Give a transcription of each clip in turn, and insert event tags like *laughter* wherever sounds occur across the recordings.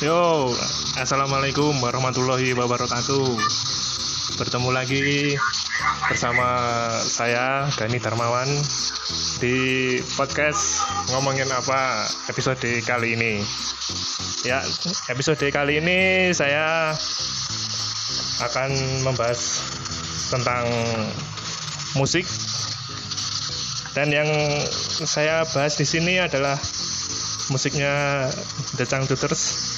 Yo, assalamualaikum warahmatullahi wabarakatuh. Bertemu lagi bersama saya Dani Darmawan di podcast ngomongin apa episode kali ini. Ya, episode kali ini saya akan membahas tentang musik dan yang saya bahas di sini adalah musiknya The Changduters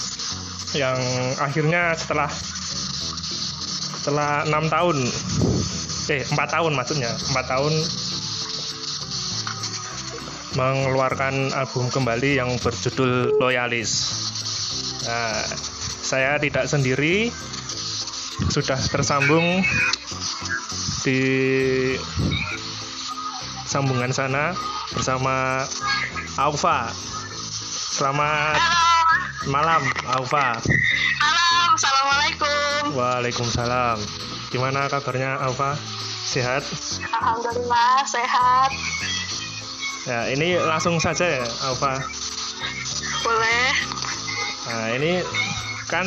yang akhirnya setelah setelah enam tahun eh empat tahun maksudnya empat tahun mengeluarkan album kembali yang berjudul Loyalis. Nah, saya tidak sendiri, sudah tersambung di sambungan sana bersama Alfa. Selamat malam, Alfa. Malam, assalamualaikum. Waalaikumsalam. Gimana kabarnya Alfa? Sehat? Alhamdulillah sehat. Ya, ini langsung saja ya, Alfa. Boleh. Nah, ini kan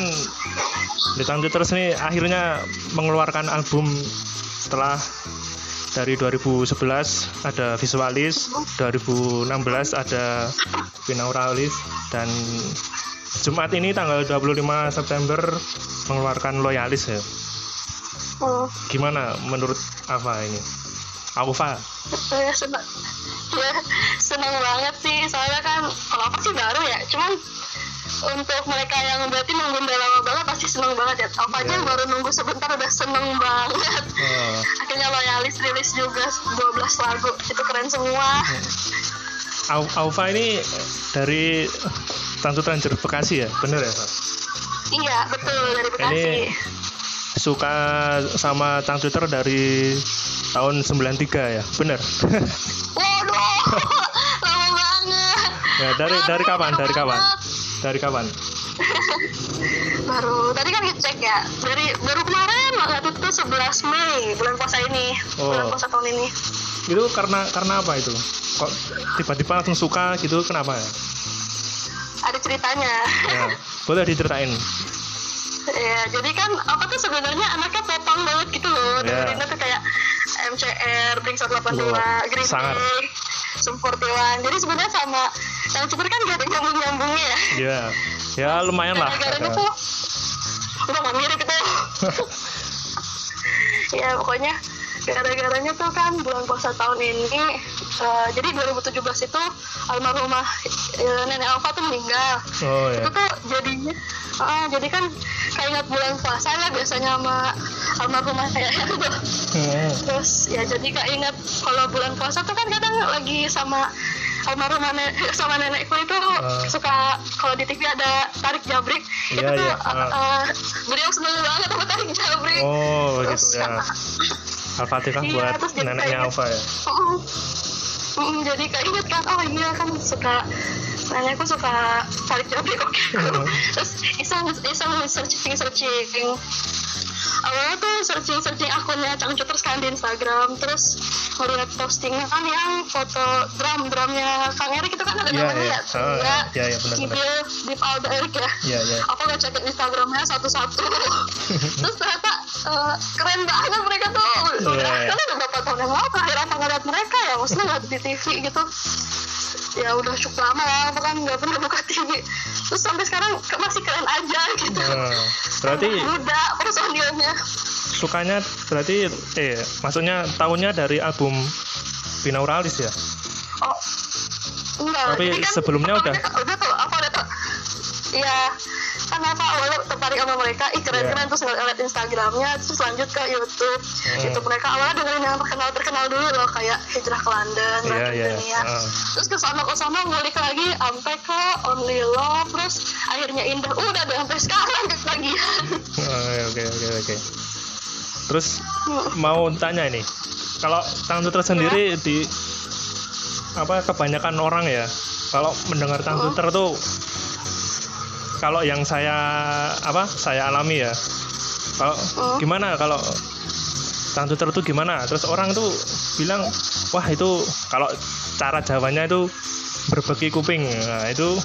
The terus ini akhirnya mengeluarkan album setelah dari 2011 ada Visualis, 2016 ada Binauralis dan Jumat ini tanggal 25 September mengeluarkan Loyalis ya. Hmm. Gimana menurut Ava ini? Ava? Ya, senang, ya, senang banget sih. Soalnya kan kalau apa sih baru ya. Cuman untuk mereka yang berarti nunggu udah lama banget pasti seneng banget ya. Apa aja Ya. yang baru nunggu sebentar udah seneng banget. Oh, Akhirnya loyalis rilis juga 12 lagu. Itu keren semua. Au- Ava ini dari Tantu Ranger Bekasi ya, bener ya? Pak? Iya, betul dari Bekasi. Ini suka sama Cangcuter dari tahun 93 ya, bener? *laughs* Waduh, lama banget. ya, dari dari kapan? Dari kapan? Dari kapan? *laughs* baru tadi kan ngecek ya dari baru kemarin banget itu 11 Mei bulan puasa ini Oh. bulan puasa tahun ini Itu karena karena apa itu? Kok tiba-tiba langsung suka gitu? Kenapa ya? Ada ceritanya ya boleh diceritain. ya jadi kan apa tuh sebenarnya anaknya popang banget gitu loh Ya. dengerinnya tuh kayak MCR, Blink 182, Wah, Green sangat. Day, Sum 41 jadi sebenarnya sama yang super kan gak ada nyambung-nyambungnya ya Ya, ya lumayan lah. gara-garanya tuh udah gak mirip itu *laughs* ya pokoknya gara-garanya tuh kan bulan puasa tahun ini eh, jadi 2017 itu almarhumah eh, nenek Alfa tuh meninggal Oh itu ya. tuh jadinya ah, jadi kan kayak ingat bulan puasa ya biasanya sama almarhumah kayak gitu *laughs* Hmm. terus ya jadi kayak ingat kalau bulan puasa tuh kan kadang lagi sama almarhumah nenek, *laughs* sama nenekku itu Ah. suka kalau di TV ada tarik jabrik itu Iya, tuh iya. uh, uh, beliau seneng banget sama tarik jabrik Oh terus gitu ya. Al-Fatihah Iya, buat neneknya Alfa ya. Mm, mm, jadi keinget kan oh iya kan suka nenekku suka tarik jabrik oke Hmm. terus iseng iseng searching searching awalnya tuh searching searching akunnya Cangcuters kan di Instagram terus ngeliat postingan kan yang foto drum drumnya Kang Erik itu kan ada Iya, namanya iya. ya Ah, Tungga, iya, iya, benar, Deep Alda Erik ya? Iya iya. aku nggak cek Instagramnya satu-satu. *laughs* Terus ternyata eh, keren banget mereka tuh. Udah iya. kan udah berapa tahun yang lalu terakhir ngeliat mereka ya? Maksudnya nggak di TV gitu ya udah cukup lama lah aku kan nggak pernah buka TV terus sampai sekarang masih keren aja gitu. Nah, berarti muda personilnya. sukanya berarti eh maksudnya tahunnya dari album Binauralis ya. oh enggak. Tapi kan sebelumnya udah- udah tuh apa udah tuh awalnya tertarik sama mereka. Ih keren keren terus ngeliat Instagramnya terus lanjut ke YouTube. Hmm. YouTube mereka awalnya dengerin yang terkenal terkenal dulu loh kayak hijrah ke London Ratu iya. Dunia. Ah. terus ke sana ke sana ngulik lagi sampai ke Only Love terus akhirnya indah. Udah deh sampai sekarang *laughs* ketagihan Oh, Oke oke oke. Terus mau tanya ini, kalau Tangtuter sendiri di apa kebanyakan orang ya, kalau mendengar Tangtuter tuh kalau yang saya apa saya alami ya, kalau Oh. gimana kalau Tangtuter tuh gimana? Terus orang tuh bilang wah itu kalau cara Jawanya itu berbagi kuping, nah, itu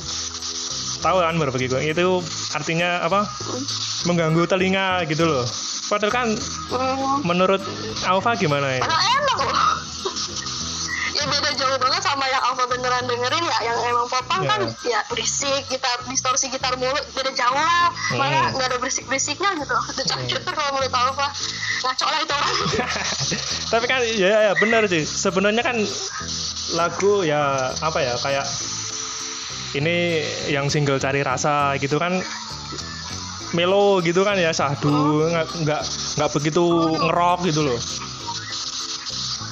tahu kan berbagi gue itu artinya apa mengganggu telinga gitu loh padahal kan Hmm. menurut Alfa gimana ya enak. Ya beda jauh banget sama yang Alfa beneran dengerin ya yang emang popang Ya. kan ya berisik gitar distorsi gitar mulu beda jauh lah. Malah Hmm. nggak ada berisik berisiknya gitu *laughs* ada cangcuter kalau menurut Alfa. Ngaco lah itu orang. *laughs* Tapi kan ya, ya benar sih. Sebenarnya kan lagu ya apa ya kayak ini yang single cari rasa gitu kan melo gitu kan ya sahdu nggak nggak nggak begitu ngerok gitu loh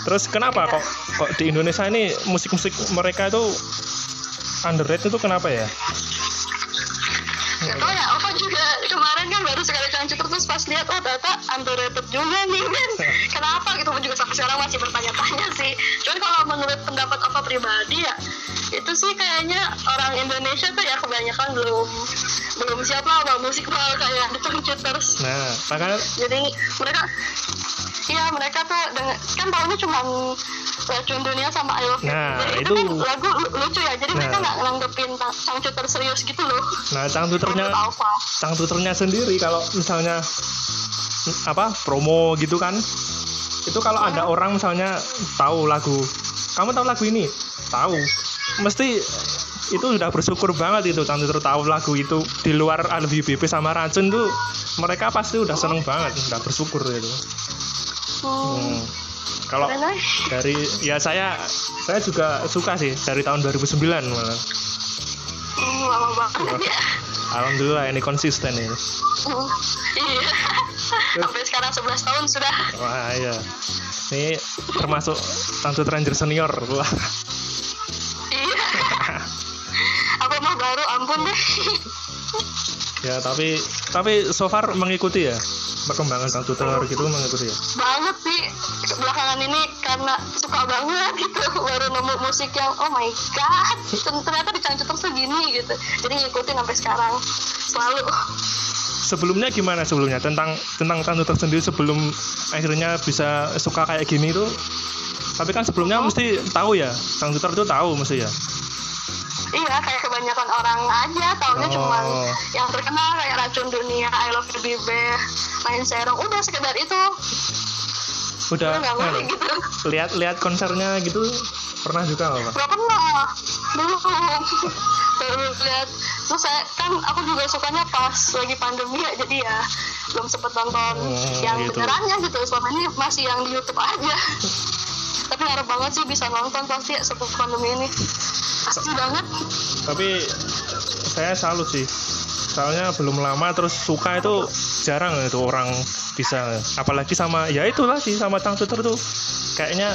terus kenapa kok kok di Indonesia ini musik-musik mereka itu underrated itu kenapa ya? Gak tau ya, Alfa juga kemarin kan baru sekali cangcuter terus pas lihat, oh ternyata underrated juga nih men. Kenapa gitu, Aku juga sampai sekarang masih bertanya-tanya sih. Cuman kalau menurut pendapat Alfa pribadi ya Itu sih kayaknya orang Indonesia tuh ya kebanyakan belum belum siap lah sama musik hal kayak The Cangcuters nah makanya Jadi mereka, iya mereka tuh denger, kan tahunya cuma racun dunia sama I Love You. Nah, Jadi itu- kan lagu lu- lucu ya, jadi mereka Nah. nggak nganggepin ta- cangcuter serius gitu loh. Nah cangcuternya Menurut Alfa cangcuternya sendiri kalau misalnya apa promo gitu kan itu kalau ada orang misalnya tahu lagu kamu tahu lagu ini? Tahu. Mesti itu sudah bersyukur banget itu cangcuter tahu lagu itu di luar Albi BP sama Racun tuh mereka pasti udah seneng banget udah bersyukur itu Hmm. Hmm. kalau dari ya saya saya juga suka sih dari tahun 2009 malah Hmm, lama banget ya. alhamdulillah ini konsisten ya Hmm, iya. Sampai sekarang 11 tahun sudah. Wah iya. Ini termasuk Tantu Ranger senior. Wah. Iya. Aku mah baru, ampun deh. Ya tapi tapi so far mengikuti ya perkembangan Tantu Ranger gitu mengikuti ya. banget sih belakangan ini karena suka banget gitu baru nemu musik yang oh my god ternyata di Cangcuter segini gitu jadi ngikutin sampai sekarang selalu Sebelumnya gimana sebelumnya tentang tentang Tantu tersendiri sebelum akhirnya bisa suka kayak gini tuh? Tapi kan sebelumnya mesti tahu ya, Tantu itu tahu mesti ya. Iya kayak kebanyakan orang aja taunya Oh. cuman yang terkenal kayak racun dunia I love you Bibe main serong udah sekedar itu Udah anu, gitu lihat lihat konsernya gitu pernah juga nggak Pak? Gak pernah belum baru lihat terus saya kan aku juga sukanya pas lagi pandemi ya jadi ya belum sempet nonton Oh, yang gitu. benerannya gitu selama ini masih yang di YouTube aja *laughs* tapi harap banget sih bisa nonton pasti ya sebelum pandemi ini. Pasti banget. Tapi saya salut sih. Soalnya belum lama terus suka itu jarang itu orang bisa. Apalagi sama ya itu lagi sama Tang Suter tuh. Kayaknya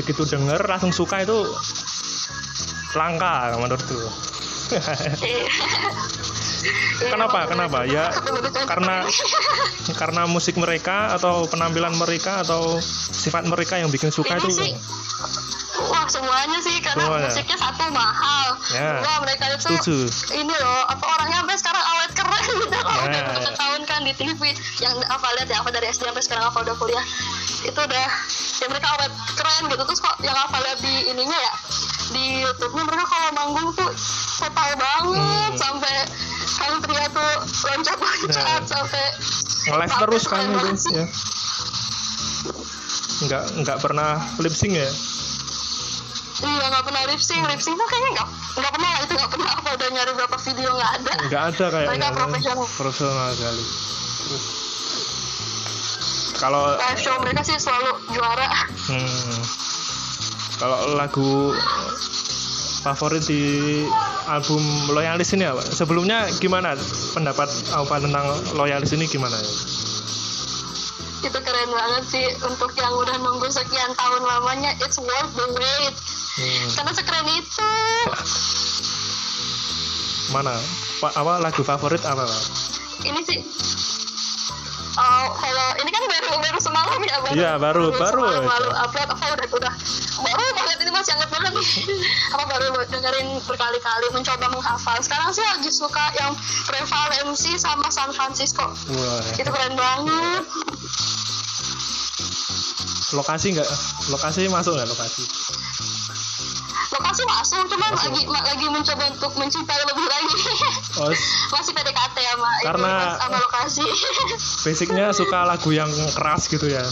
begitu denger langsung suka itu langka menurutku. Iya, *laughs* Kenapa? Kenapa? Ya, karena- karena musik mereka atau penampilan mereka atau sifat mereka yang bikin suka ini itu sih wah semuanya sih karena Semuanya. musiknya satu mahal Ya, Wah mereka itu setuju. ini loh apa orangnya sampai sekarang awet keren gitu loh Ya. udah berapa tahun kan di TV yang apa lihat ya apa dari SD sampai sekarang apa udah kuliah itu udah ya mereka awet keren gitu terus kok yang apa lihat di ininya ya di YouTube-nya mereka kalau manggung tuh total banget Hmm. sampai pria tuh loncat-loncat Nah. sampai Tapi terus kan itu sih. ya nggak nggak pernah lip sync ya Iya nggak pernah lip sync, lip sync tuh kayaknya nggak nggak pernah itu nggak pernah apa udah nyari berapa video nggak ada. nggak ada kayaknya Mereka profesional. profesional sekali Terus, kalau Live show mereka sih selalu juara. hmm, kalau lagu favorit di album Loyalis ini apa? Sebelumnya gimana pendapat apa tentang Loyalis ini gimana ya? Itu keren banget sih untuk yang udah nunggu sekian tahun lamanya. It's worth the wait. Hmm, Karena sekeren itu. mana? Pak apa lagu favorit apa? Ini sih. Oh, kalau ini kan baru baru semalam ya baru. Iya, baru- baru semalam aja. lalu upload apa udah udah baru *laughs* apa baru dengerin berkali-kali mencoba menghafal. Sekarang sih lagi suka yang Prevalensi sama San Francisco. Wah, Itu keren banget. lokasi nggak? Lokasi masuk nggak lokasi? lokasi masuk Masuk. lagi ma- lagi mencoba untuk mencintai lebih lagi oh, *laughs* masih PDKT sama itu, Karena- sama lokasi *laughs* basicnya suka lagu yang keras gitu ya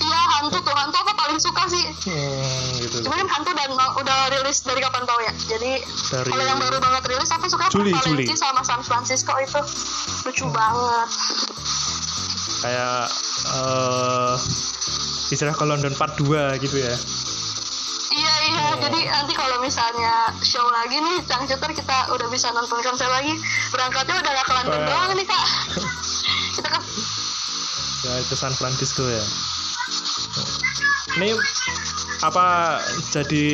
iya hantu tuh hantu aku paling suka sih hmm, gitu hantu dan ma- udah rilis dari kapan tau ya jadi Dari- kalau yang baru banget rilis aku suka Juli, Juli. sama San Francisco itu lucu banget kayak eh istilah ke London Part 2 gitu ya Iya iya, Oh. jadi nanti kalau misalnya show lagi nih, Cangcuter kita udah bisa nonton konser lagi. Berangkatnya udah gak ke London Wah. doang nih kak. *laughs* kita ke ya itu San Francisco ya ini apa jadi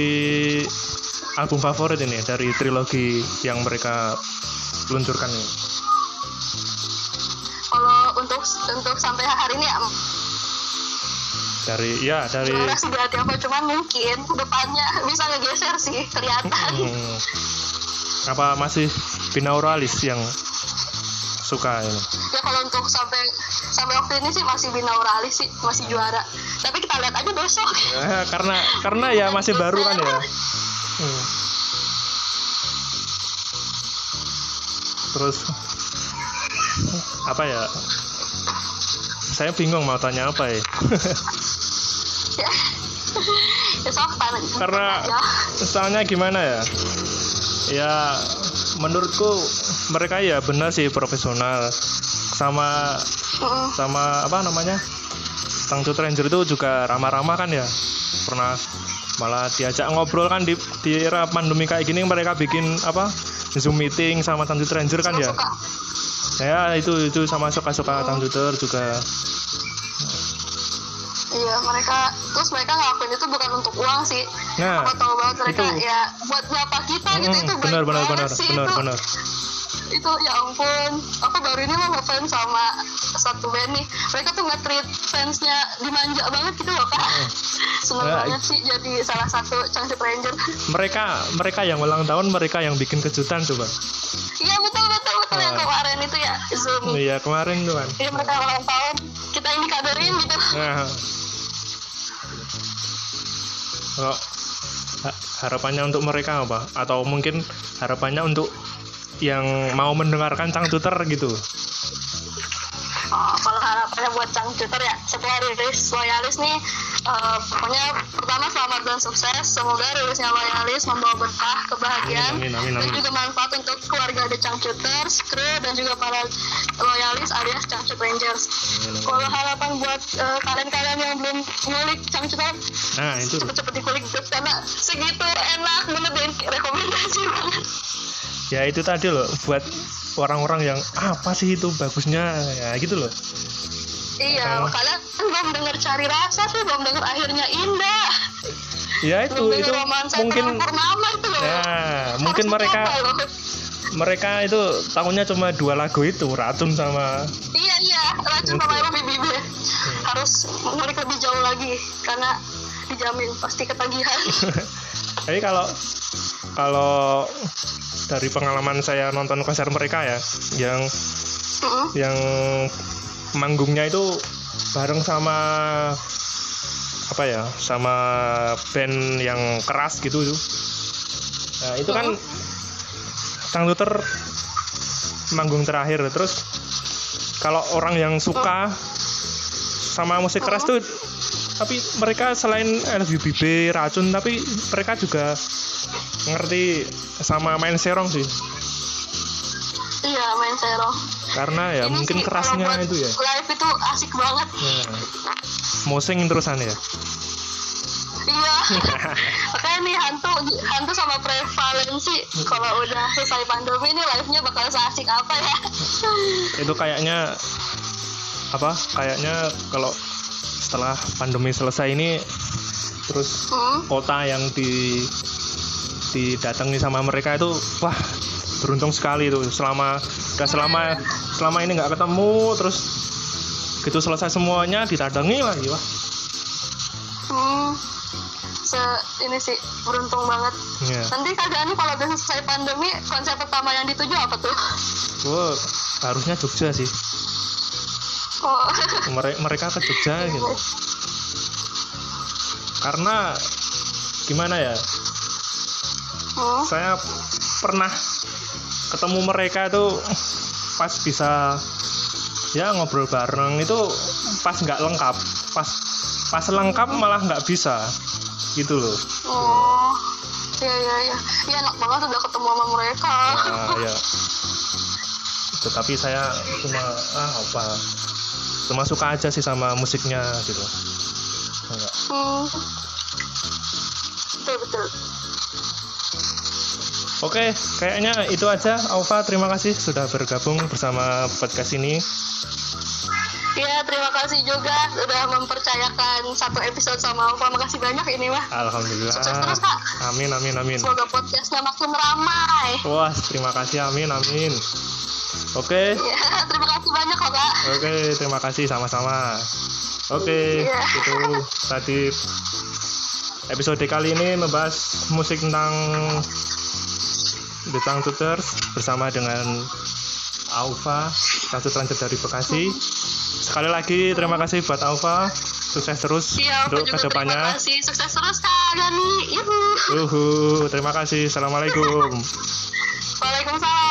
album favorit ini dari trilogi yang mereka luncurkan ini? Kalau untuk untuk sampai hari ini ya dari ya dari juara sih berarti apa cuman mungkin depannya bisa ngegeser sih kelihatan. hmm, apa masih binauralis yang suka ini? Ya kalau untuk sampai sampai waktu ini sih masih binauralis sih masih juara. Tapi kita lihat aja besok. Eh, karena karena ya masih baru kan ya Hmm. terus apa ya saya bingung mau tanya apa ya *laughs* ya. Karena Ya. soalnya gimana ya ya menurutku mereka ya benar sih profesional sama Sama apa namanya? Tangcut Ranger itu juga ramah-ramah kan ya? Pernah malah diajak ngobrol kan di, di era pandemi kayak gini mereka bikin apa? Zoom meeting sama Tangcut Ranger kan ya? Saya itu itu sama suka-suka Tangcuter juga. Iya mereka terus mereka ngelakuin itu bukan untuk uang sih. nah Aku tahu banget mereka itu. ya buat nyapa kita gitu mm, itu benar benar benar sih benar itu. benar Itu ya ampun, aku baru ini mau ngefans sama satu band nih. Mereka tuh nge-treat fansnya dimanja banget gitu loh kak. *laughs* Seneng Nah, banget sih jadi salah satu Changsit Ranger. *laughs* mereka mereka yang ulang tahun mereka yang bikin kejutan coba Iya betul betul betul yang Ah. kemarin itu ya Zoom. iya kemarin tuh kan Iya mereka ulang tahun, kita ini kabarin gitu. Nah. *laughs* Ha- harapannya untuk mereka apa? Atau mungkin harapannya untuk yang mau mendengarkan Cangcuter gitu. Oh, kalau harapannya buat Cangcuter ya setelah rilis loyalis nih eh, pokoknya pertama selamat dan sukses semoga rilisnya loyalis membawa berkah kebahagiaan Amin, amin, amin, dan juga manfaat untuk keluarga The Cangcuters, kru dan juga para loyalis alias Cangcut Rangers kalau harapan buat eh, kalian-kalian yang belum ngulik Cangcuter Nah, itu. cepet-cepet dikulik karena segitu enak bener rekomendasi banget Ya itu tadi loh buat orang-orang yang apa sih itu bagusnya ya gitu loh. iya Oh. kalian belum denger cari rasa tuh belum denger akhirnya indah Ya itu belum itu mungkin purnama itu loh Nah, Harus mungkin mereka loh. mereka itu tahunya cuma dua lagu itu, Racun sama iya iya racun sama Emma BBB harus ngulik lebih jauh lagi karena dijamin pasti ketagihan *laughs* Tapi kalau kalau dari pengalaman saya nonton konser mereka ya, yang Mm-mm. yang manggungnya itu bareng sama apa ya, sama band yang keras gitu tuh. Nah, itu kan Tangluter manggung terakhir terus kalau orang yang suka sama musik keras tuh tapi mereka selain LVBB racun tapi mereka juga ngerti sama main serong sih. Iya main serong. Karena ya Ini mungkin sih kerasnya itu ya. live itu asik banget. Nah, mosing terusan ya? Iya. *laughs* Makanya nih hantu hantu sama prevalensi kalau udah selesai pandemi ini live-nya bakal seasik apa ya? *laughs* Itu kayaknya apa kayaknya kalau setelah pandemi selesai ini terus hmm. kota yang di didatangi sama mereka itu wah beruntung sekali tuh selama udah selama selama ini nggak ketemu terus gitu selesai semuanya didatangi lagi wah. Hmm. Se ini sih beruntung banget. Ya nanti nih kalau udah selesai pandemi konsep pertama yang dituju apa tuh? Wah, harusnya Jogja sih. Oh. Mere- mereka ke Jogja gitu. Karena gimana ya Hmm. saya pernah ketemu mereka itu pas bisa ya ngobrol bareng itu pas nggak lengkap pas pas lengkap malah nggak bisa gitu loh Oh, iya iya iya. Iya enak banget udah ketemu sama mereka. nah, ya tetapi saya cuma ah apa cuma suka aja sih sama musiknya gitu Enggak. Hmm. Betul betul. Oke, kayaknya itu aja. Alfa, terima kasih sudah bergabung bersama podcast ini. Iya terima kasih juga udah mempercayakan satu episode sama Alfa. Makasih banyak ini mah. Alhamdulillah. Sukses terus, Kak. Amin, amin, amin. Semoga podcastnya makin ramai. Wah, terima kasih. Amin, amin. Oke, Iya terima kasih banyak loh kak. oke, terima kasih sama-sama. Oke, Iya. itu tadi episode kali ini membahas musik tentang The Tuters bersama dengan Alfa, Tangcut Rancet dari Bekasi. Sekali lagi terima kasih buat Alfa. Sukses terus Iya aku untuk juga terima ke depannya. kasih. Sukses terus kak. Yuhu. Uhu, terima kasih. Assalamualaikum. Waalaikumsalam.